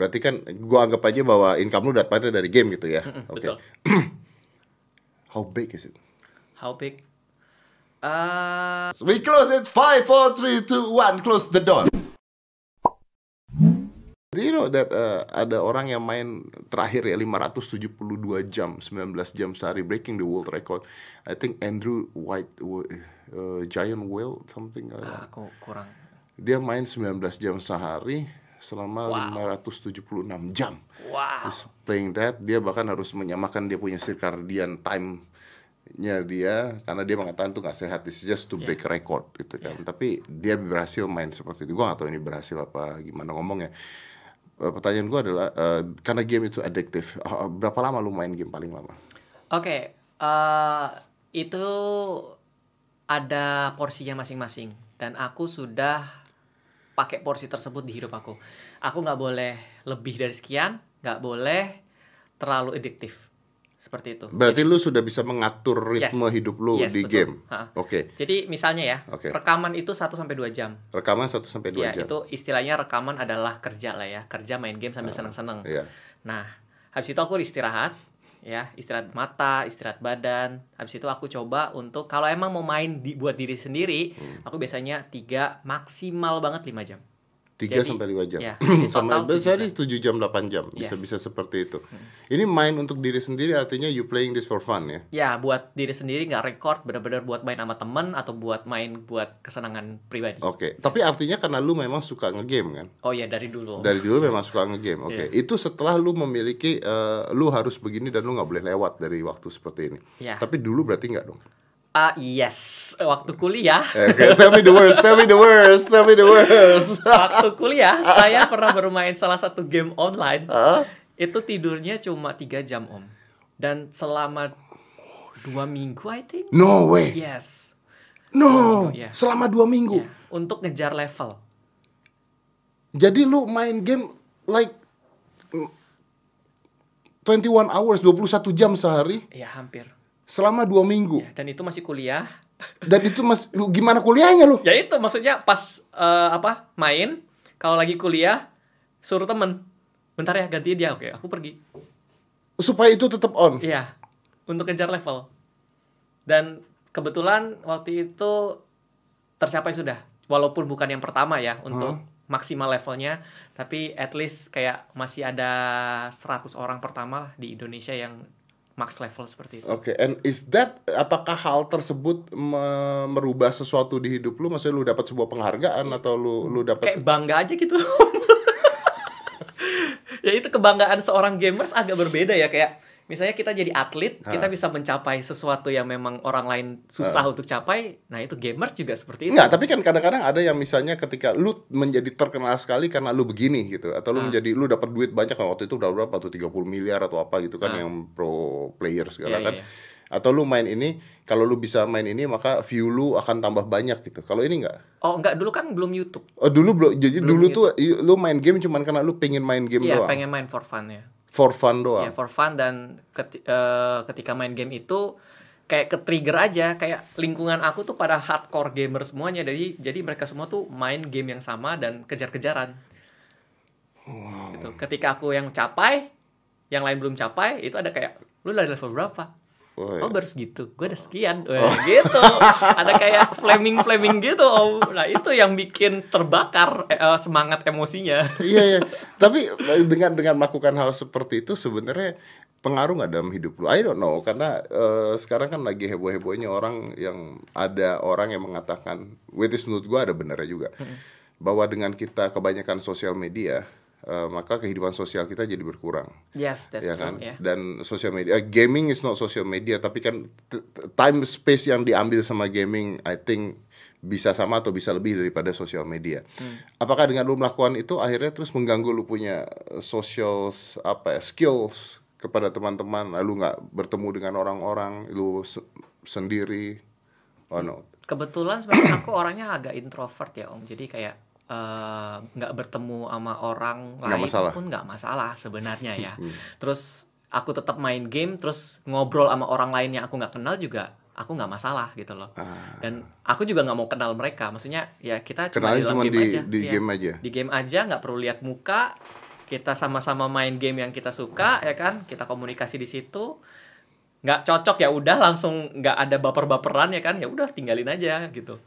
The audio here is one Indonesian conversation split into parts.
Berarti kan gua anggap aja bahwa income lu dapatnya dari game gitu ya. Oke. betul. How big is it? How big? Uh, We close it. Five, four, three, two, one. Close the door. Do you know that uh, ada orang yang main terakhir ya 572 jam, 19 jam sehari breaking the world record. I think Andrew White uh, Giant Whale something. uh, aku kurang. dia main 19 jam sehari selama Wow. 576 jam. Wow. He's playing that. Dia bahkan harus menyamakan dia punya circadian time nya dia karena dia mengatakan tuh nggak sehat. This is just to break record gitu kan. Tapi dia berhasil main seperti itu. Gua nggak tahu ini berhasil apa gimana ngomongnya. Eh, pertanyaan gua adalah eh, karena game itu adiktif eh, berapa lama lu main game paling lama? Oke, eh, itu ada porsinya masing-masing. Dan aku sudah pakai porsi tersebut di hidup aku. Aku nggak boleh lebih dari sekian, nggak boleh terlalu adiktif seperti itu. berarti lu sudah bisa mengatur Yes. ritme hidup lu Yes, di betul. game oke Jadi misalnya ya, Oke. rekaman itu 1 sampai 2 jam. rekaman 1 sampai 2 Ya, jam itu istilahnya rekaman adalah kerja lah ya, kerja main game sambil seneng-seneng. Iya. Nah, habis itu aku istirahat, ya, istirahat mata, istirahat badan. Habis itu aku coba untuk kalau emang mau main di, buat diri sendiri, Hmm. aku biasanya 3 maksimal banget 5 jam. 3 Jadi, sampai 5 jam. ya, Sama jam. 7 jam 8 jam. Bisa Yes. Hmm. bisa seperti itu. Ini main untuk diri sendiri artinya you playing this for fun ya. Ya, buat diri sendiri nggak record, bener-bener buat main sama temen atau buat main buat kesenangan pribadi. Oke, tapi artinya karena lu memang suka ngegame kan? Oh ya dari dulu. Dari dulu memang suka ngegame. Oke, Iya. itu setelah lu memiliki eh, lu harus begini dan lu nggak boleh lewat dari waktu seperti ini. Ya. Tapi dulu berarti nggak dong. Ah yes, waktu kuliah. Oke, tell me the worst, tell me the worst, tell me the worst. waktu kuliah saya pernah bermain salah satu game online Hah? itu tidurnya cuma tiga jam om dan selama dua minggu I think No way. yes No. Iya. Selama dua minggu. Ya, untuk ngejar level Jadi lu main game like mm, 21 hours, 21 jam sehari ya hampir selama dua minggu. Ya, dan itu masih kuliah Dan itu mas, lu gimana kuliahnya lu? ya itu maksudnya pas eh, apa main kalau lagi kuliah suruh temen bentar ya ganti dia oke aku pergi Supaya itu tetap on. Iya, untuk kejar level. Dan kebetulan waktu itu tercapai sudah. Walaupun bukan yang pertama ya untuk maksimal levelnya, tapi at least kayak masih ada 100 orang pertama lah di Indonesia yang max level seperti itu. Oke, and is that apakah hal tersebut me- merubah sesuatu di hidup lu? Maksudnya lu dapat sebuah penghargaan atau lu lu Kayak dapat bangga aja gitu. ya itu kebanggaan seorang gamers agak berbeda ya kayak misalnya kita jadi atlet, kita bisa mencapai sesuatu yang memang orang lain susah untuk capai. Nah, itu gamers juga seperti itu. Enggak, tapi kan kadang-kadang ada yang misalnya ketika lu menjadi terkenal sekali karena lu begini gitu atau lu menjadi lu dapat duit banyak kan waktu itu udah berapa tuh 30 miliar atau apa gitu kan yang pro player segala Iya, kan. iya, Atau lu main ini kalau lu bisa main ini maka view lu akan tambah banyak gitu. Kalau ini enggak. Oh, enggak dulu kan belum YouTube. Oh dulu belum jadi Belum dulu gitu. tuh lu main game cuman karena lu pengen main game Iya, doang. pengen main for fun ya. For fun doang. Ya, for fun dan keti- eh, ketika main game itu kayak ke trigger aja, kayak lingkungan aku tuh pada hardcore gamer semuanya. Jadi jadi mereka semua tuh main game yang sama dan kejar-kejaran. Gitu. Ketika aku yang capai, yang lain belum capai, itu ada kayak lu dari level berapa? Oh, Oh iya. baru segitu, gue udah sekian, Wah, gitu. Ada kayak flaming flaming gitu, om. Nah itu yang bikin terbakar eh, semangat emosinya. iya iya tapi eh, dengan dengan melakukan hal seperti itu sebenarnya pengaruh nggak dalam hidup lu I don't know karena eh, sekarang kan lagi heboh hebohnya orang yang ada orang yang mengatakan which is menurut gua ada benernya juga bahwa dengan kita kebanyakan sosial media eh, maka kehidupan sosial kita jadi berkurang Yes, that's ya true. kan ya. dan sosial media eh, gaming is not social media tapi kan time space yang diambil sama gaming I think bisa sama atau bisa lebih daripada sosial media. Apakah dengan lu melakukan itu akhirnya terus mengganggu lu punya eh, social apa ya skills kepada teman-teman lalu nggak bertemu dengan orang-orang lu se- sendiri oh no Kebetulan sebenarnya aku orangnya agak introvert ya om, jadi kayak eh, nggak bertemu sama orang Nggak lain masalah. pun nggak masalah sebenarnya ya. Terus aku tetap main game, terus ngobrol sama orang lain yang aku nggak kenal juga aku nggak masalah gitu loh. Dan aku juga nggak mau kenal mereka, maksudnya ya kita cuma Kenalnya di dalam cuma game di- aja. di Iya. game aja. Di game aja nggak perlu lihat muka, kita sama-sama main game yang kita suka ya kan kita komunikasi di situ nggak cocok ya udah langsung nggak ada baper-baperan ya kan ya udah tinggalin aja gitu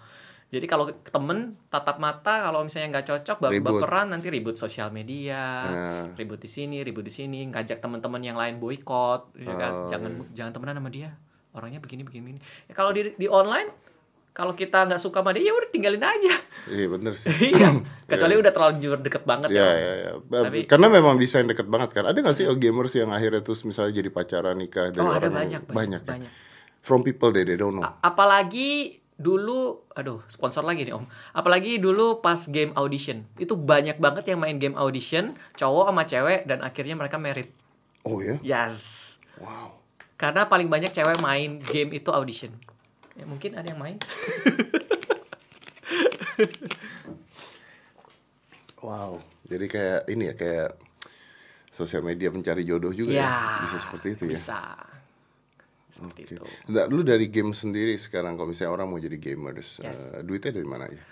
jadi kalau temen tatap mata kalau misalnya nggak cocok Ribut. baperan nanti ribut sosial media Nah. ribut di sini ribut di sini ngajak teman-teman yang lain boykot ya kan Oh, jangan iya. jangan temenan sama dia orangnya begini begini, begini. ya kalau di di online kalau kita nggak suka sama dia ya udah tinggalin aja Iya bener sih. iya kecuali udah terlanjur deket banget Ya, ya ya, ya. Ba- Tapi- Karena memang bisa yang deket banget kan. Ada nggak sih oh, gamers yang akhirnya terus misalnya jadi pacaran nikah dari oh ada banyak banyak, banyak, ya? banyak. From people they, they don't know. A- apalagi dulu aduh sponsor lagi nih om apalagi dulu pas game audition itu banyak banget yang main game audition cowok sama cewek dan akhirnya mereka merit Oh ya? yes Wow. karena paling banyak cewek main game itu audition ya mungkin ada yang main Wow. Jadi kayak ini ya kayak sosial media mencari jodoh juga ya. ya Bisa seperti itu ya. bisa seperti Oke. itu Nah, lu dari game sendiri sekarang kalau misalnya orang mau jadi gamers, Yes. eh, duitnya dari mana ya?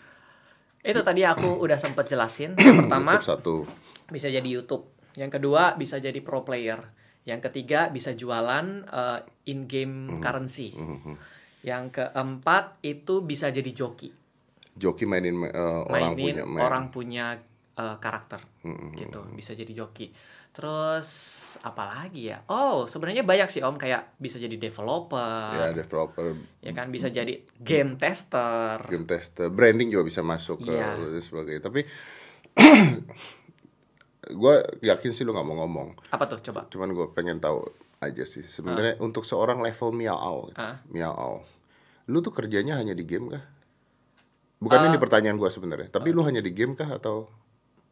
itu tadi aku udah sempet jelasin yang pertama YouTube satu. bisa jadi YouTube. Yang kedua bisa jadi pro player. Yang ketiga bisa jualan uh, in-game currency. Mhm. Yang keempat itu bisa jadi joki. Joki mainin eh, orang Mainin punya main. orang punya uh, karakter. Mhm. Gitu, bisa jadi joki. Terus apa lagi ya? Oh, sebenarnya banyak sih Om kayak bisa jadi developer. Ya developer, Ya kan bisa jadi game tester. game tester, branding juga bisa masuk ke Iya. dan sebagainya. Tapi gue yakin sih lu nggak mau ngomong. Apa tuh coba? Cuman gue pengen tahu aja sih. Sebenarnya untuk seorang level miao, Ah. miao, lu tuh kerjanya hanya di game kah? Bukan Ah. ini pertanyaan gue sebenarnya. Tapi lu hanya di game kah atau?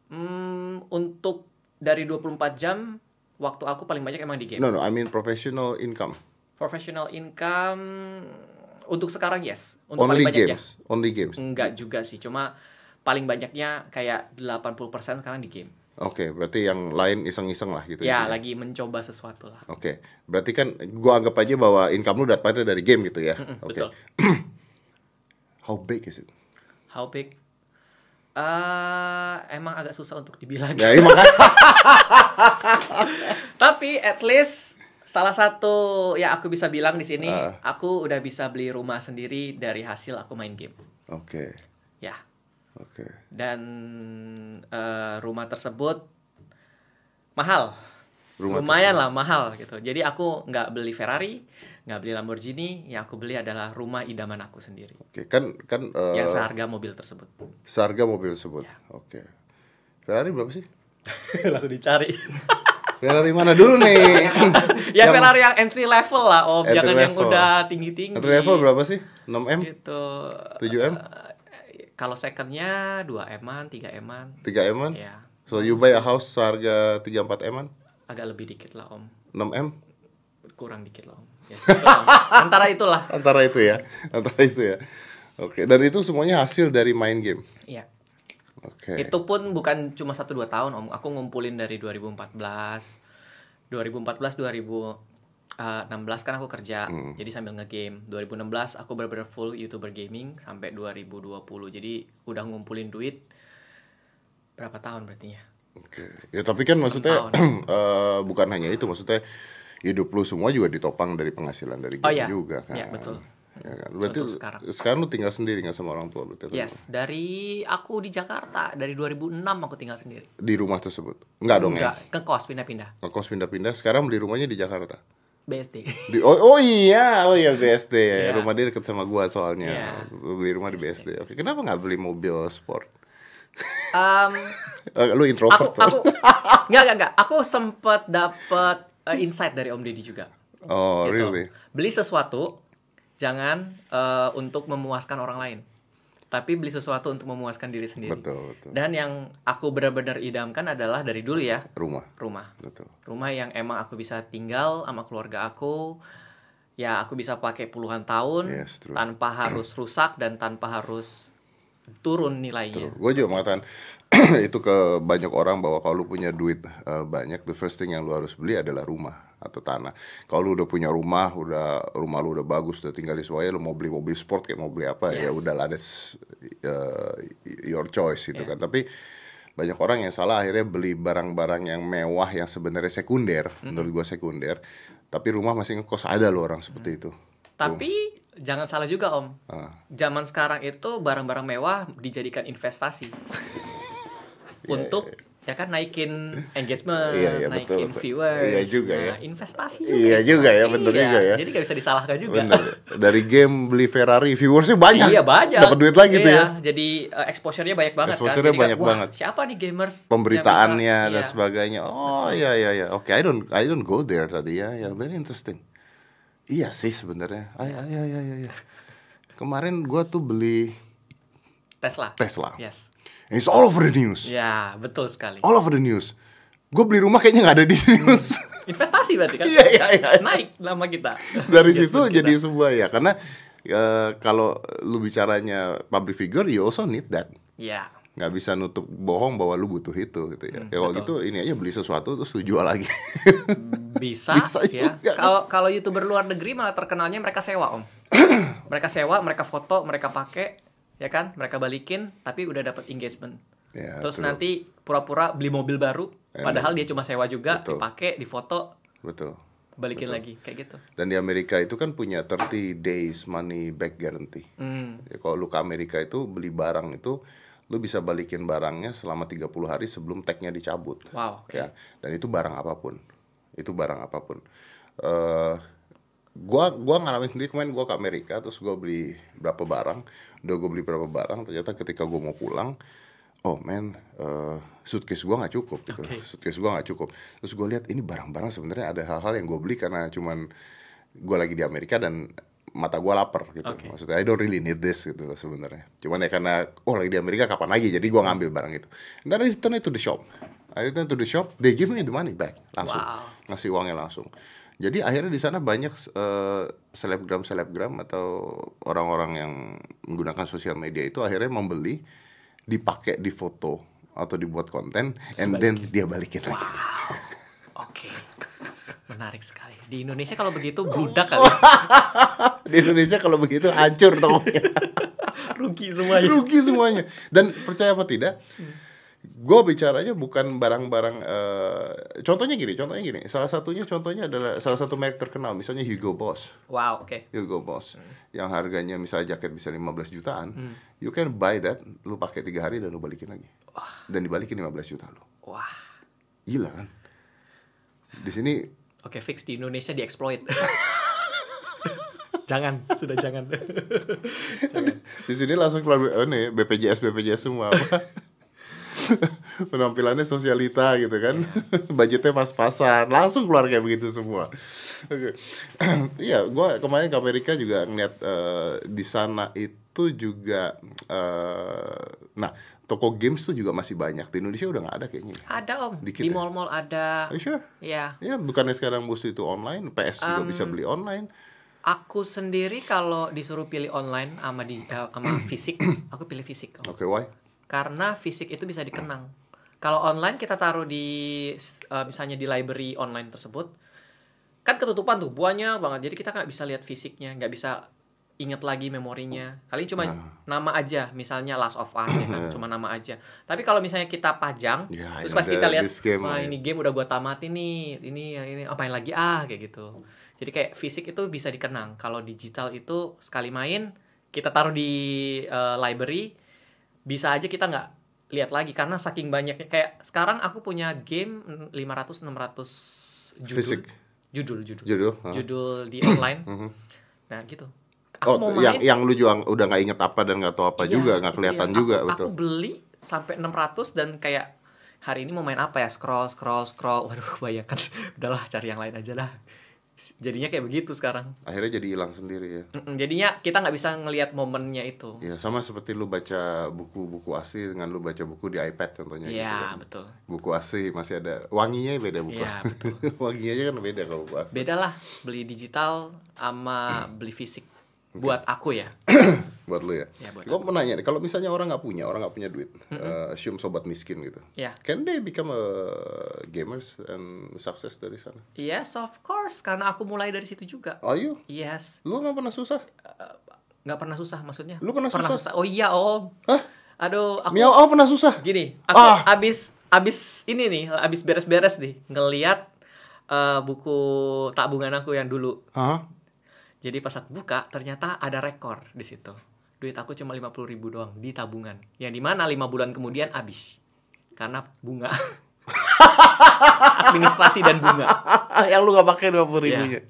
Hmm, untuk dari 24 jam waktu aku paling banyak emang di game. No no, I mean professional income. Professional income untuk sekarang yes. Untuk Only paling banyak games, only games. ya. Enggak juga sih, cuma paling banyaknya kayak 80% sekarang di game. Oke, berarti yang lain iseng-iseng lah gitu. ya, intinya. lagi mencoba sesuatu lah. Oke, berarti kan gua anggap aja bahwa income lu dapatnya dari game gitu ya. Mm, Oke. Betul. How big is it? How big? Eh, emang agak susah untuk dibilang. Ya, iya makanya. Tapi at least salah satu ya aku bisa bilang di sini, Ah. aku udah bisa beli rumah sendiri dari hasil aku main game. Oke, Ya. oke. Dan eh, rumah tersebut mahal. Rumah lumayan lah mahal gitu. Jadi aku nggak beli Ferrari, nggak beli Lamborghini, yang aku beli adalah rumah idaman aku sendiri. Oke, kan kan eh, yang seharga mobil tersebut. seharga mobil tersebut. Ya. Oke. Ferrari berapa sih? Langsung dicari. Ferrari mana dulu nih? ya Yang- Ferrari yang entry level lah, Om. Entry Jangan yang level. udah tinggi-tinggi. Entry level berapa sih? 6M? Gitu. 7M? Eh, Kalau secondnya 2 eman, 3 eman. 3M-an? Ya, So you buy a house seharga 3-4 M-an? agak lebih dikit lah, Om. 6M? Kurang dikit Om. Ya. Antara itulah. Antara itu ya. Antara itu ya. Oke, dan itu semuanya hasil dari main game. Iya. Oke. Itu pun bukan cuma 1 2 tahun, Om. Aku ngumpulin dari 2014. 2014 2016 kan aku kerja. Hmm. Jadi sambil ngegame. 2016 aku benar-benar full YouTuber gaming sampai 2020. Jadi udah ngumpulin duit berapa tahun berarti ya? Oke. Ya tapi kan maksudnya tahun. eh, bukan hanya itu, maksudnya hidup lu semua juga ditopang dari penghasilan dari game Oh, iya. juga kan. Iya, betul. Ya kan? Berarti Untuk sekarang. sekarang lu tinggal sendiri nggak sama orang tua berarti? Yes, dari aku di Jakarta dari 2006 aku tinggal sendiri. Di rumah tersebut? Enggak dong Enggak, ya? ke kos pindah-pindah. Ngekos pindah-pindah, sekarang beli rumahnya di Jakarta? BSD. Di, oh, oh iya, oh iya BSD ya. Iya. Rumah dia deket sama gua soalnya. Iya. Beli rumah di BSD. Oke, kenapa nggak beli mobil sport? Um, lu aku introvert tuh. aku enggak enggak enggak. Aku sempet dapet uh, insight dari Om Deddy juga. Oh, Gitu. really? Beli sesuatu jangan uh, untuk memuaskan orang lain. Tapi beli sesuatu untuk memuaskan diri sendiri. Betul, betul. Dan yang aku benar-benar idamkan adalah dari dulu ya, Rumah, rumah. betul. Rumah yang emang aku bisa tinggal sama keluarga aku. Ya, aku bisa pakai puluhan tahun Yes, true. tanpa harus rusak dan tanpa harus turun nilainya. Gue juga mengatakan itu ke banyak orang bahwa kalau lu punya duit eh, banyak, the first thing yang lu harus beli adalah rumah atau tanah. Kalau lu udah punya rumah, udah rumah lu udah bagus, udah tinggal di Surabaya, lu mau beli mobil sport kayak mau beli apa ya Yes. udahlah that's uh, your choice gitu Yeah. kan. Tapi banyak orang yang salah akhirnya beli barang-barang yang mewah yang sebenarnya sekunder, menurut gua sekunder, tapi rumah masih ngekos ada loh orang seperti itu. Tapi jangan salah juga om. Ah. Zaman sekarang itu barang-barang mewah dijadikan investasi untuk ya kan naikin engagement, Iya, iya, betul, naikin betul. viewers. Iya juga ya. Nah, investasi Iya itu. juga ya, bener Iya, juga ya. Jadi gak bisa disalahkan juga. Bener. Dari game beli Ferrari, viewersnya banyak. Iya banyak. Dapat duit lagi tuh ya. Iya, Jadi uh, exposure-nya banyak banget Exposure-nya kan. Jadi banyak wah, banget. Siapa nih gamers? Pemberitaannya bisa- dan iya. sebagainya. Oh iya iya iya. Oke, I don't I don't go there tadi ya. Ya very interesting. Iya sih sebenarnya. Iya iya iya iya. iya. Kemarin gua tuh beli Tesla. Tesla. Yes. It's all over the news. Ya, betul sekali. All over the news. Gue beli rumah kayaknya nggak ada di news. Investasi berarti kan? Iya iya iya. Naik nama kita. Dari situ Engagement jadi kita. sebuah ya karena eh, kalau lu bicaranya public figure, you also need that. Iya. nggak bisa nutup bohong bahwa lu butuh itu gitu ya. ya kalau gitu ini aja beli sesuatu terus lu jual lagi. Bisa, Bisa ya. Kalau kalau youtuber luar negeri malah terkenalnya mereka sewa om. mereka sewa, mereka foto, mereka pakai, ya kan? Mereka balikin, tapi udah dapat engagement. Ya, Terus true. nanti pura-pura beli mobil baru, And padahal dia cuma sewa juga, Betul. dipakai, difoto, Betul. balikin lagi, kayak gitu. Dan di Amerika itu kan punya 30 days money back guarantee. Hmm. Ya, kalau lu ke Amerika itu beli barang itu lu bisa balikin barangnya selama 30 hari sebelum tagnya dicabut. Wow, oke. Ya, dan itu barang apa pun. Itu barang apa pun. eh gua gua ngalamin sendiri kemarin gua ke Amerika terus gua beli berapa barang, udah gua beli berapa barang, ternyata ketika gua mau pulang, oh man, eh suitcase gua nggak cukup gitu. Oke. Suitcase gua nggak cukup. Terus gua lihat ini barang-barang sebenarnya ada hal-hal yang gua beli karena cuman gua lagi di Amerika dan mata gua lapar gitu. Oke. Maksudnya I don't really need this gitu sebenarnya. Cuman ya karena oh lagi di Amerika kapan lagi jadi gua ngambil barang itu. Dan I return it to the shop. I return to the shop, they give me the money back langsung. Wow. Ngasih uangnya langsung. Jadi akhirnya di sana banyak eh, selebgram selebgram atau orang-orang yang menggunakan sosial media itu akhirnya membeli dipakai di foto atau dibuat konten and then dia balikin lagi. Oke. Menarik sekali. Di Indonesia kalau begitu bludak kali. Di Indonesia kalau begitu hancur tokonya. Rugi semuanya. rugi semuanya dan percaya apa tidak gue bicaranya bukan barang-barang eh, contohnya gini contohnya gini salah satunya contohnya adalah salah satu merek terkenal misalnya Hugo Boss Wow, oke. Hugo Boss yang harganya misalnya jaket bisa 15 jutaan Hmm. you can buy that lu pakai tiga hari dan lu balikin lagi dan dibalikin 15 juta lu Wah. gila kan di sini Oke, fix di Indonesia dieksploit. jangan, sudah jangan. jangan. di sini langsung keluar oh nih BPJS BPJS semua apa penampilannya sosialita gitu kan budgetnya pas-pasan langsung keluar kayak begitu semua oke iya gua kemarin ke Amerika juga ngeliat eh, di sana itu juga eh, nah toko games tuh juga masih banyak di Indonesia udah nggak ada kayaknya Ada om, Dikit di ya? mall-mall ada. Are you sure? Ya, Ya, bukannya sekarang mesti itu online, PS juga bisa beli online. aku sendiri kalau disuruh pilih online sama di eh, sama fisik, aku pilih fisik. Oke, why? Karena fisik itu bisa dikenang. Kalau online kita taruh di eh, misalnya di library online tersebut, kan ketutupan tuh banyak banget. Jadi kita nggak bisa lihat fisiknya, nggak bisa inget lagi memorinya. Kali cuma nama aja, misalnya Last of Us ya kan, cuma nama aja. Tapi kalau misalnya kita pajang, Ya, terus pas kita lihat, wah lah ya." ini game udah gua tamatin nih, ini ini apain lagi ah kayak gitu. Jadi kayak fisik itu bisa dikenang. Kalau digital itu sekali main kita taruh di eh, library, bisa aja kita nggak lihat lagi karena saking banyaknya kayak sekarang aku punya game 500 600 judul Fisik. judul judul Judul, huh? judul di online Mhm. nah gitu aku Oh, mau yang main yang lu juga udah nggak inget apa dan nggak tahu apa iya, juga, nggak kelihatan dia. juga, aku, betul. aku beli sampai 600 dan kayak hari ini mau main apa ya scroll scroll scroll waduh bayangkan udahlah cari yang lain aja lah jadinya kayak begitu sekarang Akhirnya jadi hilang sendiri ya. Mm-mm, jadinya kita nggak bisa ngelihat momennya itu Ya sama seperti lu baca buku-buku asli dengan lu baca buku di iPad contohnya gitu Iya kan. betul Buku asli masih ada wanginya beda buku. Iya, wanginya aja kan beda kalau buku asli. beda lah beli digital sama beli fisik buat aku ya Buat lu ya. Ya, buat Gua mau nanya nih, kalau misalnya orang nggak punya, orang nggak punya duit, eh, assume sobat miskin gitu. ya Can they become a gamers and success dari sana? yes of course karena aku mulai dari situ juga Are you? yes Lu nggak pernah susah? nggak pernah susah maksudnya Lu pernah susah? oh iya om Hah? Aduh, aku Miao oh pernah susah. gini, aku Ah. abis abis ini nih, abis beres-beres nih ngeliat eh, buku tabungan aku yang dulu. Hah? Jadi pas aku buka, ternyata ada rekor di situ. Duit aku cuma 50.000 ribu doang di tabungan. Yang di mana lima bulan kemudian habis. Karena bunga. Administrasi dan bunga. yang lu gak pakai dua puluh ribunya.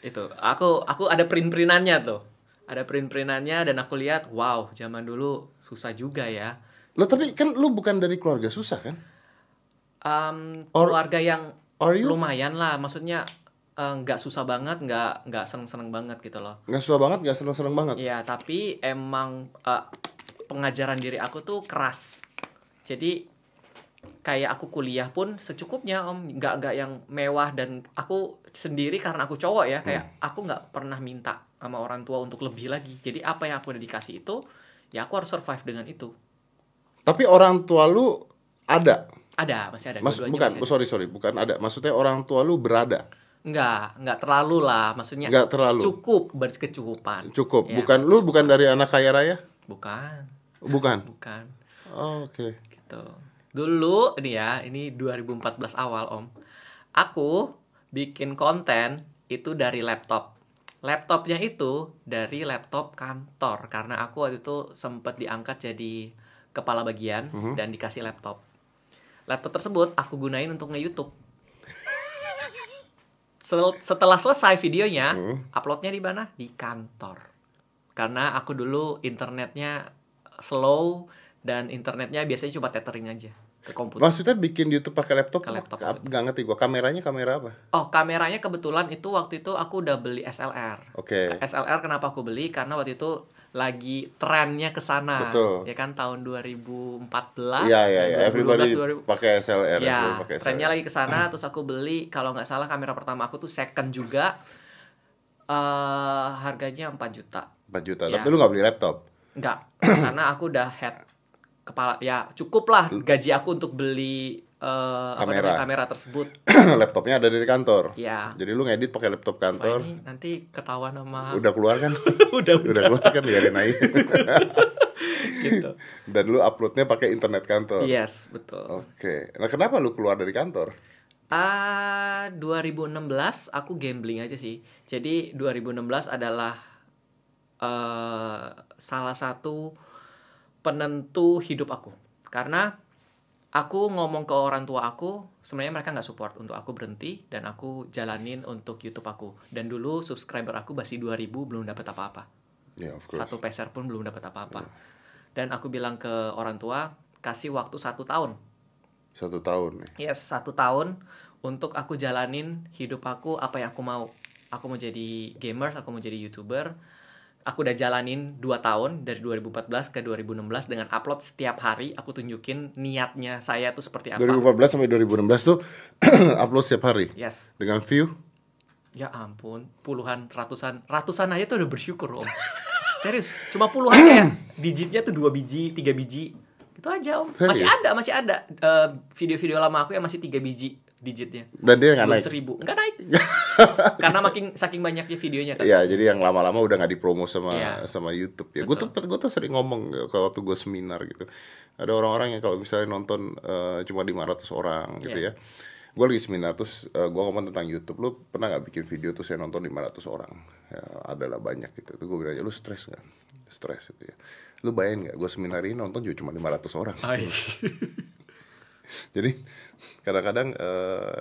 Itu. Aku aku ada print-printannya tuh. Ada print-printannya dan aku lihat, wow, zaman dulu susah juga ya. Lo tapi kan lu bukan dari keluarga susah kan? Em, Or- keluarga yang you? lumayan lah, maksudnya eh, nggak susah banget, nggak nggak seneng-seneng banget gitu loh. Nggak susah banget, nggak seneng-seneng banget. Iya, tapi emang eh, pengajaran diri aku tuh keras. Jadi kayak aku kuliah pun secukupnya om, nggak nggak yang mewah dan aku sendiri karena aku cowok ya, kayak aku nggak pernah minta sama orang tua untuk lebih lagi. Jadi apa yang aku udah dikasih itu, ya aku harus survive dengan itu. Tapi orang tua lu ada. Ada, masih ada. Mas bukan, masih ada. sorry sorry, bukan ada. Maksudnya orang tua lu berada. Nggak, nggak terlalu lah, maksudnya Nggak terlalu. cukup berkecukupan. Cukup. Ya. Bukan lu bukan dari anak kaya raya? Bukan, Bukan. bukan. Oh, Oke. gitu. Dulu nih ya, ini 2014 awal Om. Aku bikin konten itu dari laptop. Laptopnya itu dari laptop kantor karena aku waktu itu sempat diangkat jadi kepala bagian Mhm. dan dikasih laptop. Laptop tersebut aku gunain untuk nge-YouTube. Sel- Setelah selesai videonya, Hmm. uploadnya di mana? Di kantor. Karena aku dulu internetnya slow dan internetnya biasanya cuma tethering aja ke komputer. Maksudnya bikin YouTube pakai laptop? Ke laptop. Nggak ngerti gua. Kameranya kamera apa? Oh, kameranya kebetulan itu waktu itu aku udah beli SLR. Oke. SLR kenapa aku beli? Karena waktu itu lagi trennya ke sana. Ya kan tahun 2014. Iya iya iya. 2012, Everybody 2000. pakai SLR. Ya, pakai trennya lagi ke sana terus aku beli kalau nggak salah kamera pertama aku tuh second juga eh harganya 4 juta. 4 juta. Ya. Tapi lu nggak beli laptop. Enggak, karena aku udah head kepala ya cukup lah gaji aku untuk beli apa Kamera. namanya, kamera tersebut. Laptopnya ada dari kantor. Ya. Jadi lu ngedit pakai laptop Wah, kantor. ini nanti ketahuan sama Udah keluar kan? udah Udah keluar kan biarin aja. gitu. Dan lu uploadnya pakai internet kantor. Yes, betul. Oke. Nah, kenapa lu keluar dari kantor? Ah, 2016 aku gambling aja sih. Jadi 2016 adalah eh salah satu penentu hidup aku. Karena aku ngomong ke orang tua aku, sebenarnya mereka nggak support untuk aku berhenti dan aku jalanin untuk YouTube aku. Dan dulu subscriber aku masih 2000 belum dapat apa-apa. Ya, of course. Satu peser pun belum dapat apa-apa. Dan aku bilang ke orang tua, kasih waktu satu tahun. Satu tahun nih. Yes, satu tahun untuk aku jalanin hidup aku apa yang aku mau. Aku mau jadi gamers, aku mau jadi youtuber. Aku udah jalanin 2 tahun dari 2014 ke 2016 dengan upload setiap hari. Aku tunjukin niatnya saya tuh seperti apa. 2014 sampai 2016 tuh upload setiap hari Yes. dengan view Ya ampun, puluhan, ratusan, ratusan aja tuh udah bersyukur om. Serius, cuma puluhan kayak digitnya tuh dua biji, tiga biji, itu aja om. Masih Serius? ada, masih ada eh, video-video lama aku yang masih tiga biji digitnya. dan dia nggak naik. seribu, nggak naik. Karena makin saking banyaknya videonya kan. Iya, jadi yang lama-lama udah nggak dipromo sama Iya. sama YouTube ya. Gue tuh gue tuh sering ngomong ya, kalau waktu gue seminar gitu. Ada orang-orang yang kalau misalnya nonton eh, cuma 500 orang gitu Iya. ya. Gue lagi seminar terus gue ngomong tentang YouTube. Lu pernah nggak bikin video tuh saya nonton 500 orang? Ya, adalah banyak gitu. Tuh gue bilang aja lu stres nggak? Stres gitu ya. Lu bayangin nggak? Gue seminar ini nonton juga cuma 500 orang. Jadi kadang-kadang eh,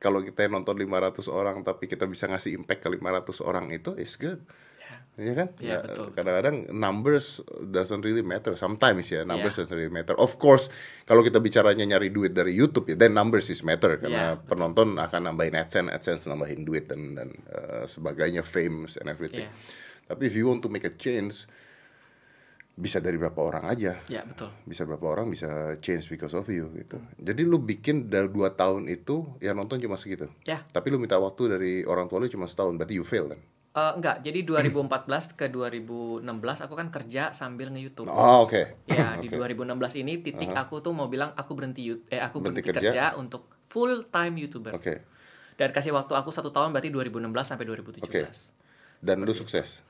kalau kita nonton 500 orang tapi kita bisa ngasih impact ke 500 orang itu is good. Iya kan? Iya, betul. Kadang-kadang numbers doesn't really matter. Sometimes ya numbers Iya. doesn't really matter. Of course, kalau kita bicaranya nyari duit dari YouTube ya, then numbers is matter karena betul. penonton akan nambahin AdSense, AdSense nambahin duit dan dan eh, sebagainya, fames and everything. Iya. Tapi if you want to make a change, bisa dari berapa orang aja Ya betul. bisa berapa orang bisa change because of you gitu. Jadi lu bikin dari dua tahun itu yang nonton cuma segitu. Ya. Tapi lu minta waktu dari orang tua lu cuma setahun, berarti you fail kan? Eh, enggak, jadi 2014 ke 2016 aku kan kerja sambil nge-YouTube. Oh oke. Ya, di Oke. 2016 ini titik aku tuh mau bilang aku berhenti eh aku Berhenti berhenti, kerja. kerja. untuk full time YouTuber. Oke. Dan kasih waktu aku satu tahun berarti 2016 sampai 2017. Oke. Dan lu sukses.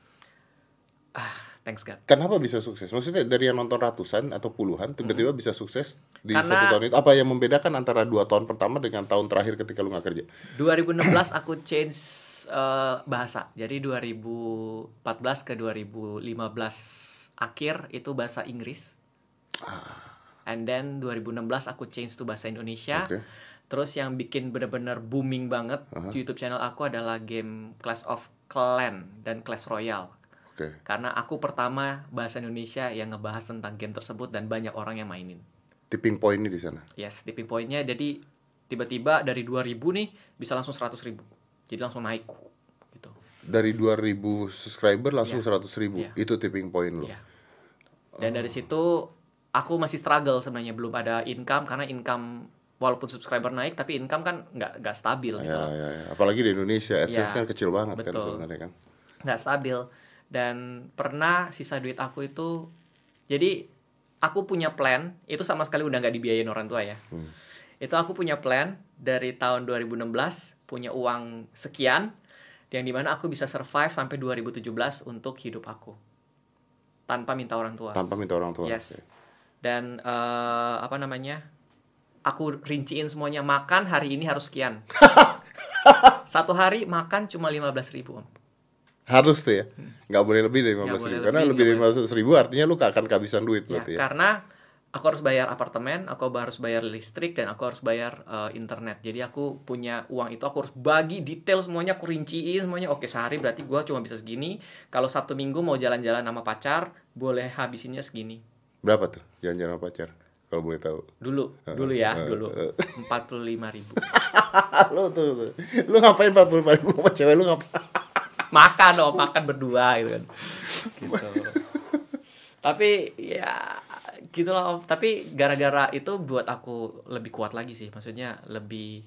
Thanks God Kenapa bisa sukses? Maksudnya dari yang nonton ratusan atau puluhan tiba-tiba bisa sukses di Hmm. Karena- satu tahun itu? Apa yang membedakan antara dua tahun pertama dengan tahun terakhir ketika lu nggak kerja? 2016 aku change eh, bahasa. Jadi 2014 ke 2015 akhir itu bahasa Inggris. And then 2016 aku change to bahasa Indonesia. Oke. Terus yang bikin bener-bener booming banget di YouTube channel aku adalah game Clash of Clan dan Clash Royale. Oke. Karena aku pertama bahasa Indonesia yang ngebahas tentang game tersebut dan banyak orang yang mainin. Tipping point ini di sana. Yes, tipping pointnya jadi tiba-tiba dari 2000 nih bisa langsung 100 ribu. Jadi langsung naik gitu. Dari 2000 subscriber langsung Iya. 100 ribu. Iya. Itu tipping point lu. Iya. Dan dari situ aku masih struggle sebenarnya belum ada income karena income walaupun subscriber naik tapi income kan nggak nggak stabil gitu. Ya, loh. ya, ya. Apalagi di Indonesia, AdSense Ya, kan kecil banget kan betul. sebenarnya kan. nggak stabil dan pernah sisa duit aku itu jadi aku punya plan itu sama sekali udah nggak dibiayain orang tua ya. Hmm. itu aku punya plan dari tahun 2016 punya uang sekian yang di mana aku bisa survive sampai 2017 untuk hidup aku. Tanpa minta orang tua. Tanpa minta orang tua. yes. dan eh, apa namanya aku rinciin semuanya makan hari ini harus sekian. Satu hari makan cuma 15.000 ribu om Harus tuh ya. Nggak boleh lebih dari 15 Nggak boleh ribu. Karena lebih, dari nggak 15 ribu artinya lu gak akan kehabisan duit Ya, berarti ya. karena aku harus bayar apartemen, aku harus bayar listrik dan aku harus bayar eh, internet. Jadi aku punya uang itu aku harus bagi detail semuanya, aku rinciin semuanya. Oke, sehari berarti gua cuma bisa segini. Kalau Sabtu Minggu mau jalan-jalan sama pacar, boleh habisinnya segini. Berapa tuh jalan-jalan sama pacar? Kalau boleh tahu. Dulu, dulu ya, dulu. 45 ribu. lu tuh, tuh. Lu ngapain 45 ribu sama cewek lu ngapain? Makan dong, makan berdua gitu kan. Gitu. Tapi ya gitu loh. Om. Tapi gara-gara itu buat aku lebih kuat lagi sih. Maksudnya lebih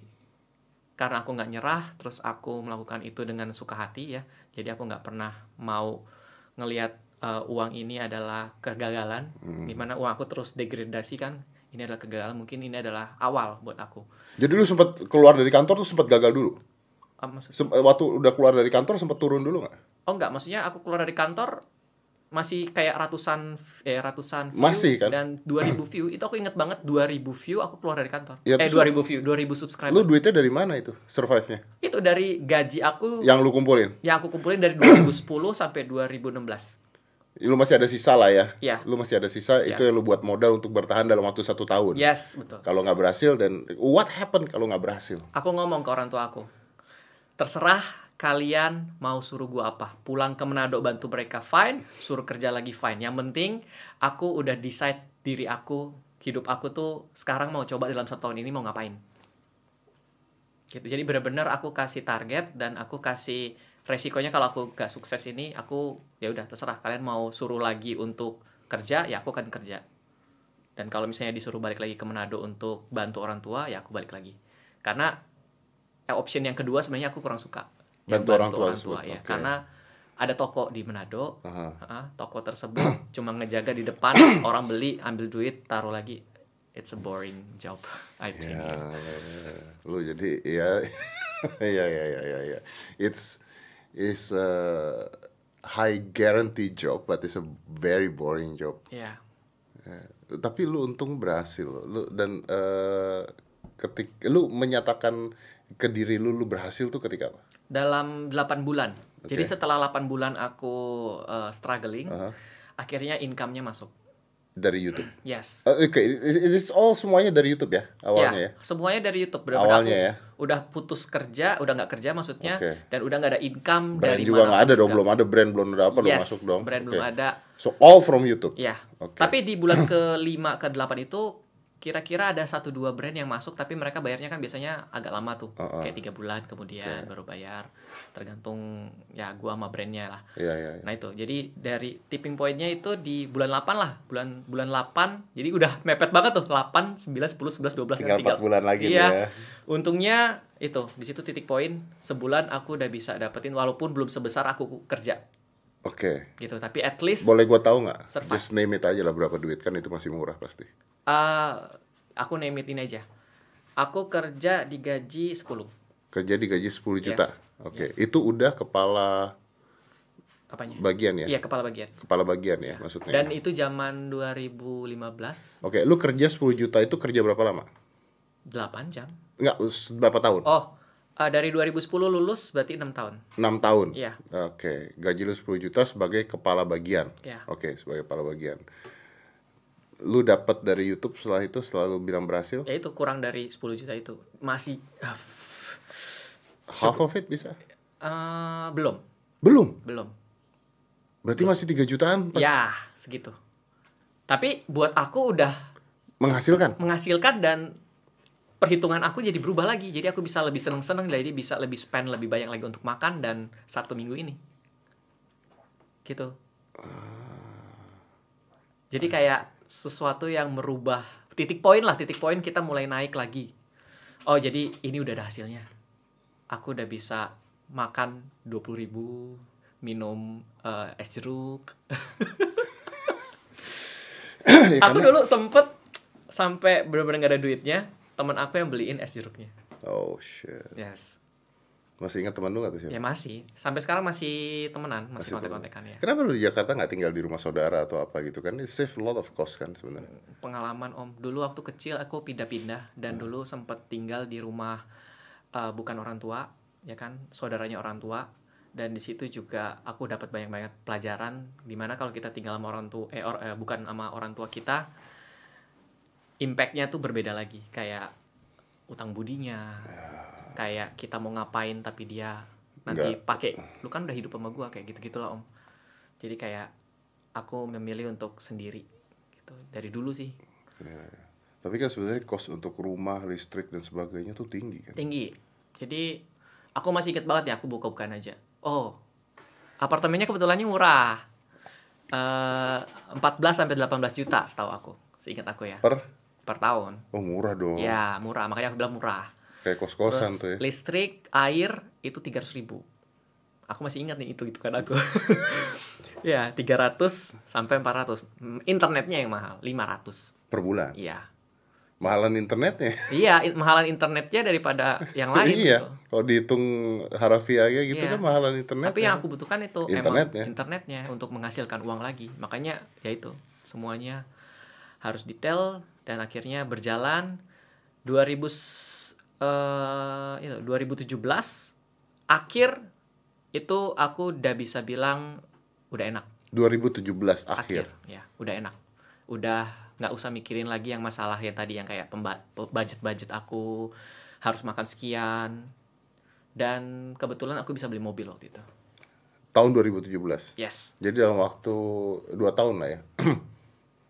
karena aku nggak nyerah, terus aku melakukan itu dengan suka hati ya. Jadi aku nggak pernah mau ngelihat uh, uang ini adalah kegagalan, di mana uang aku terus degradasi kan. Ini adalah kegagalan, mungkin ini adalah awal buat aku. Jadi lu sempat keluar dari kantor tuh sempat gagal dulu. Ah, maksud- Sem- waktu udah keluar dari kantor sempat turun dulu nggak? Oh enggak, maksudnya aku keluar dari kantor masih kayak ratusan eh ratusan view Masih, kan? dan 2000 view. Itu aku inget banget 2000 view aku keluar dari kantor. Ya, eh terus- 2000 view, 2000 subscriber. Lu duitnya dari mana itu? Survive-nya? Itu dari gaji aku Yang lu kumpulin? yang aku kumpulin dari 2010 sampai 2016. Lu masih ada sisa lah ya? Iya. Lu masih ada sisa, itu yang lu buat modal untuk bertahan dalam waktu satu tahun. Yes, betul. Kalau nggak berhasil dan what happened kalau nggak berhasil? Aku ngomong ke orang tua aku. Terserah kalian mau suruh gua apa. Pulang ke Manado bantu mereka fine, suruh kerja lagi fine. Yang penting aku udah decide diri aku, hidup aku tuh sekarang mau coba dalam satu tahun ini mau ngapain. Gitu. Jadi benar-benar aku kasih target dan aku kasih resikonya kalau aku gak sukses ini aku ya udah terserah kalian mau suruh lagi untuk kerja ya aku akan kerja. Dan kalau misalnya disuruh balik lagi ke Manado untuk bantu orang tua ya aku balik lagi. Karena option yang kedua sebenarnya aku kurang suka. Yang Bantu orang tua tersebut, ya. oke. Karena ada toko di Manado. Aha. Ah, toko tersebut cuma ngejaga di depan orang beli ambil duit taruh lagi. It's a boring job I think. Ya, ya. lu jadi ya, ya, ya, ya, ya, ya. It's is a high guarantee job, but it's a very boring job. Ya. Ya, Tapi lu untung berhasil, lu dan eh, ketik lu menyatakan ke diri lu lu berhasil tuh ketika apa? Dalam 8 bulan. Jadi Oke. setelah 8 bulan aku uh, struggling, Aha. akhirnya income-nya masuk. Dari YouTube. Yes. Eh, Oke, it- it's all semuanya dari YouTube ya awalnya ya. semuanya dari YouTube. Benar-benar Awalnya aku ya. Udah putus kerja, udah nggak kerja maksudnya, Oke. dan udah nggak ada income Brand dari juga nggak ada dong, belum ada brand, belum ada apa, belum Yes, masuk dong. brand belum Oke. ada. So all from YouTube. Ya. Oke. Tapi di bulan ke-5 ke-8 itu kira-kira ada satu dua brand yang masuk tapi mereka bayarnya kan biasanya agak lama tuh. Uh-uh. Kayak tiga bulan kemudian baru bayar. Tergantung ya gua sama brandnya lah. Iya, iya. iya. Nah itu, jadi dari tipping pointnya itu di bulan 8 lah, bulan bulan 8, jadi udah mepet banget tuh, 8, 9, 10, 11, 12, Tinggal 4 bulan lagi Iya. ya. Untungnya itu, di situ titik poin, sebulan aku udah bisa dapetin walaupun belum sebesar aku kerja Oke. gitu, tapi at least Boleh gua tahu nggak? Just name it aja lah berapa duit kan itu masih murah pasti. Uh, aku name it ini aja. Aku kerja digaji 10. Kerja digaji 10 juta. Yes. Oke, Yes. itu udah kepala apanya? bagian ya? Iya, kepala bagian. Kepala bagian ya maksudnya. Dan itu zaman 2015 Oke, lu kerja 10 juta itu kerja berapa lama? 8 jam. Enggak, berapa tahun? Oh, eh, dari 2010 lulus berarti 6 tahun. 6 tahun. Iya. Oke, gaji lu 10 juta sebagai kepala bagian. Iya. Oke, sebagai kepala bagian. Lu dapat dari YouTube setelah itu selalu bilang berhasil? Ya itu kurang dari 10 juta itu. Masih ah, Half of it bisa? eh, belum, Belum. belum. Berarti masih 3 jutaan Pak? Ya, segitu. Tapi buat aku udah menghasilkan. menghasilkan dan perhitungan aku jadi berubah lagi. Jadi aku bisa lebih seneng-seneng, jadi bisa lebih spend lebih banyak lagi untuk makan dan satu minggu ini. Gitu. Jadi kayak sesuatu yang merubah titik poin lah, titik poin kita mulai naik lagi. Oh, jadi ini udah ada hasilnya. Aku udah bisa makan 20.000 ribu, minum eh, es jeruk. Ya, aku karena- dulu sempet sampai bener-bener gak ada duitnya teman aku yang beliin es jeruknya Oh shit. yes Masih ingat teman lu gak tuh siapa? ya masih. Sampai sekarang masih temenan Masih masih kontek-kontekan ya. Kenapa lu di Jakarta nggak tinggal di rumah saudara atau apa gitu kan? It save a lot of cost kan sebenarnya. pengalaman om. Dulu waktu kecil aku pindah-pindah dan dulu sempet tinggal di rumah eh, bukan orang tua ya kan? Saudaranya orang tua. Dan di situ juga aku dapat banyak-banyak pelajaran di mana kalau kita tinggal sama orang tua eh, or- eh, bukan sama orang tua kita impactnya tuh berbeda lagi. Kayak utang budinya kayak kita mau ngapain tapi dia nanti pakai lu kan udah hidup sama gua kayak gitu gitulah om. Jadi kayak aku memilih untuk sendiri gitu. Dari dulu sih. Tapi kan sebenarnya cost untuk rumah, listrik dan sebagainya tuh tinggi kan. tinggi. Jadi aku masih inget banget ya aku buka-bukaan aja. Oh apartemennya kebetulannya murah. Eh 14 sampai 18 juta setahu aku. Seingat aku ya. Per? Per tahun. Oh murah dong. ya murah. Makanya aku bilang murah Kayak kos-kosan Terus tuh ya. listrik air itu 300 ribu aku masih ingat nih itu itu kan aku ya 300 sampai 400 Hmm, internetnya yang mahal 500 Per bulan. iya Mahalan internetnya. iya mahalan internetnya daripada yang lain iya. gitu. Kalau dihitung harafiahnya gitu Iya. kan mahalan internet. Tapi yang aku butuhkan itu Internetnya. emang internetnya untuk menghasilkan uang lagi. Makanya ya itu semuanya harus detail dan akhirnya berjalan 2000 eh itu 2017 akhir itu aku udah bisa bilang udah enak 2017 akhir. akhir ya udah enak udah nggak usah mikirin lagi yang masalah yang tadi yang kayak budget budget aku harus makan sekian dan kebetulan aku bisa beli mobil waktu itu Tahun 2017. yes Jadi dalam waktu dua tahun lah ya.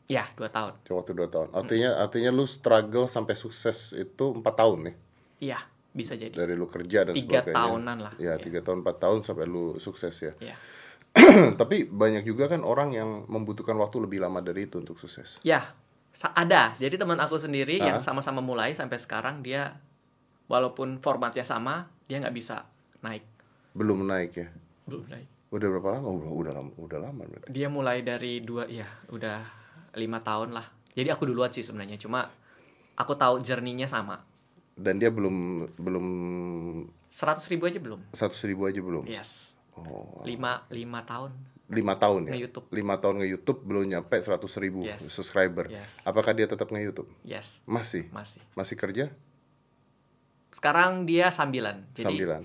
ya dua tahun waktu dua tahun. Artinya artinya lu struggle sampai sukses itu empat tahun nih. Iya bisa jadi Dari lu kerja dan tiga sebagainya. tahunan lah Ya, tiga tahun, empat tahun sampai lu sukses ya. ya Tapi banyak juga kan orang yang membutuhkan waktu lebih lama dari itu untuk sukses. ya ada jadi teman aku sendiri yang Ah. sama-sama mulai sampai sekarang dia walaupun formatnya sama dia nggak bisa naik Belum naik ya. belum naik Udah berapa lama? Udah, udah lama, udah lama berarti. dia mulai dari dua ya udah lima tahun lah jadi aku duluan sih sebenarnya cuma aku tahu journey-nya sama Dan dia belum belum seratus ribu aja belum seratus ribu aja belum. yes Oh, lima lima tahun lima tahun ya. Nge-YouTube. Lima tahun nge YouTube belum nyampe seratus ribu Yes. subscriber. Yes. Apakah dia tetap nge YouTube? yes Masih. masih Masih kerja? sekarang dia sambilan jadi Sambilan.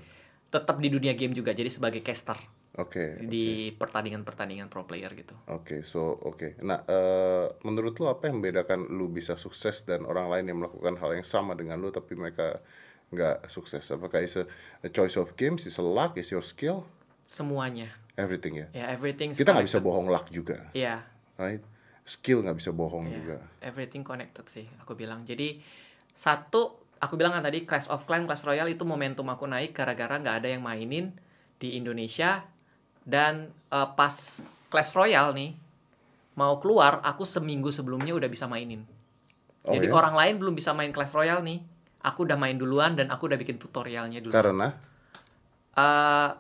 tetap di dunia game juga jadi sebagai caster Oke. di pertandingan-pertandingan pro player gitu Oke, so oke. Nah, eh, menurut lu apa yang membedakan lu bisa sukses dan orang lain yang melakukan hal yang sama dengan lu tapi mereka nggak sukses? Apakah is a, a choice of games, is a luck, is your skill, semuanya everything ya? ya everything Kita nggak bisa bohong luck juga, Iya, right? Skill nggak bisa bohong iya. juga. everything connected sih aku bilang jadi satu aku bilang kan tadi Clash of Clans Clash Royale itu momentum aku naik gara-gara nggak ada yang mainin di Indonesia dan eh, pas Clash Royale nih mau keluar aku seminggu sebelumnya udah bisa mainin Oh, jadi ya? orang lain belum bisa main Clash Royale nih aku udah main duluan dan aku udah bikin tutorialnya dulu Karena Eh,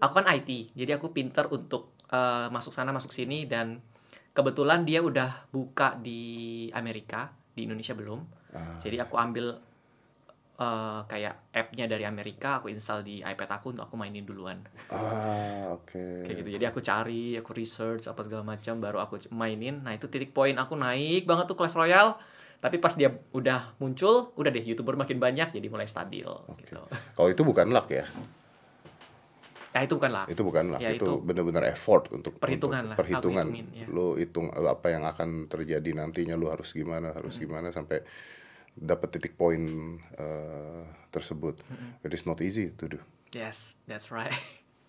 aku kan IT, jadi aku pinter untuk eh, masuk sana masuk sini dan kebetulan dia udah buka di Amerika, di Indonesia belum. Ah. Jadi aku ambil eh, kayak app-nya dari Amerika aku install di iPad aku untuk aku mainin duluan. Ah, oke. kayak gitu. Jadi aku cari aku research apa segala macam baru aku mainin. Nah itu titik poin aku naik banget tuh Clash Royale tapi pas dia udah muncul udah deh youtuber makin banyak jadi mulai stabil gitu. Kalau itu bukan luck ya. ya itu bukan lah Itu bukan luck, Ya, itu, itu benar-benar effort untuk perhitungan untuk lah, Perhitungan. aku hitungin, ya. Lu hitung apa yang akan terjadi nantinya, lu harus gimana, harus gimana sampai dapat titik poin eh, tersebut. It is not easy to do. Yes, that's right.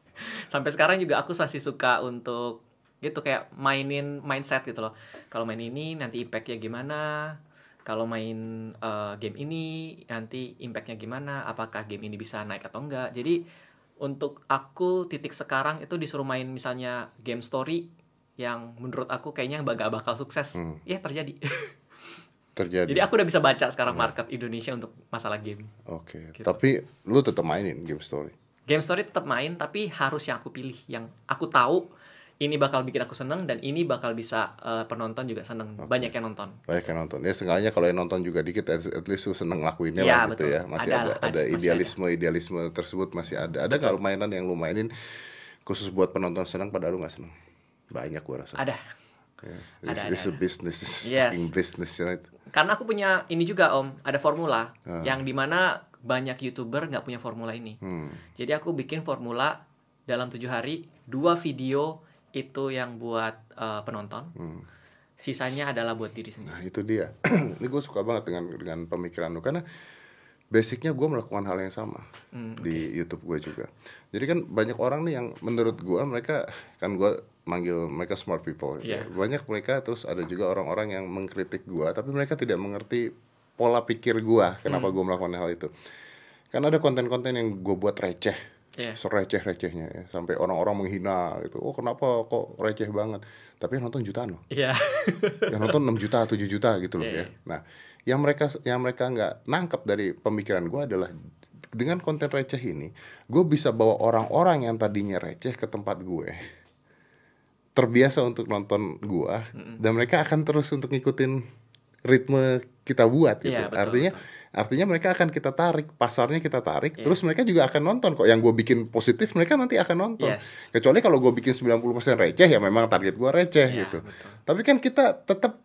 Sampai sekarang juga aku masih suka untuk gitu kayak mainin mindset gitu loh. Kalau main ini nanti impactnya gimana? Kalau main eh, game ini nanti impactnya gimana? Apakah game ini bisa naik atau enggak? Jadi untuk aku titik sekarang itu disuruh main misalnya game story yang menurut aku kayaknya gak bakal sukses. Hmm. Ya terjadi. Terjadi. Jadi aku udah bisa baca sekarang market Indonesia untuk masalah game. Oke. Gitu. Tapi lu tetap mainin game story. Game story tetap main tapi harus yang aku pilih yang aku tahu ini bakal bikin aku seneng dan ini bakal bisa eh, penonton juga seneng banyak yang nonton Banyak yang nonton. Ya seenggaknya kalau yang nonton juga dikit, at, at least lu seneng ngelakuinnya Iya, lah gitu betul. ya. Masih Ada ada ada, ada- masih idealisme idealisme tersebut masih ada. Ada kalau mainan yang lu mainin khusus buat penonton senang padahal lu nggak seneng. Banyak gua rasa. ada Ya, Ada, It's, it's ada, a business, it's Yes. fucking business, right? Karena aku punya ini juga om ada formula Ah. yang di mana banyak youtuber nggak punya formula ini Hmm. jadi aku bikin formula dalam tujuh hari dua video itu yang buat eh, penonton Hmm. sisanya adalah buat diri sendiri Nah itu dia. Ini gue suka banget dengan dengan pemikiran lu karena basicnya gue melakukan hal yang sama Hmm, di YouTube gue juga. Jadi kan banyak orang nih yang menurut gue mereka kan gue manggil mereka smart people. gitu. Iya. Banyak mereka terus ada juga orang-orang yang mengkritik gue tapi mereka tidak mengerti pola pikir gue kenapa Hmm. gue melakukan hal itu. Karena ada konten-konten yang gue buat receh Iya. sereceh-recehnya ya sampai orang-orang menghina gitu. Oh kenapa kok receh banget? Tapi yang nonton jutaan loh Iya. yang nonton 6 juta 7 juta gitu loh Iya, ya. Nah, yang mereka yang mereka nggak nangkep dari pemikiran gue adalah dengan konten receh ini, gue bisa bawa orang-orang yang tadinya receh ke tempat gue, terbiasa untuk nonton gue, dan mereka akan terus untuk ngikutin ritme kita buat gitu. Iya, betul, artinya artinya mereka akan kita tarik, pasarnya kita tarik, terus mereka juga akan nonton kok. Yang gue bikin positif, mereka nanti akan nonton. Yes. Kecuali kalau gue bikin 90% receh ya memang target gue receh Iya, gitu. betul. Tapi kan kita tetap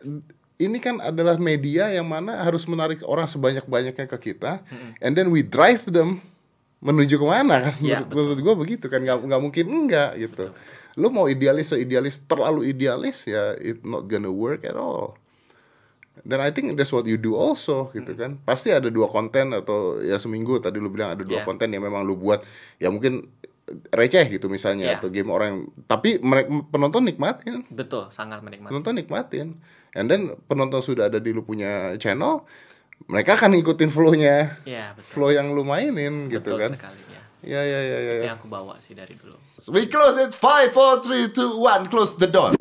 ini kan adalah media yang mana harus menarik orang sebanyak-banyaknya ke kita, and then we drive them menuju ke mana kan? Iya, menurut menurut gue begitu kan nggak nggak mungkin enggak gitu. Lu mau idealis seidealis terlalu idealis ya it not gonna work at all. Dan I think that's what you do also gitu kan. Pasti ada dua konten atau ya seminggu tadi lu bilang ada dua Yeah. konten yang memang lu buat ya mungkin receh gitu misalnya Yeah. atau game orang yang tapi mereka penonton nikmatin betul sangat menikmati penonton nikmatin and then penonton sudah ada di lu punya channel mereka akan ngikutin flow-nya betul flow yang lu mainin gitu betul kan sekali ya ya ya ya itu ya. yang aku bawa sih dari dulu. We close it. Five four three two one. Close the door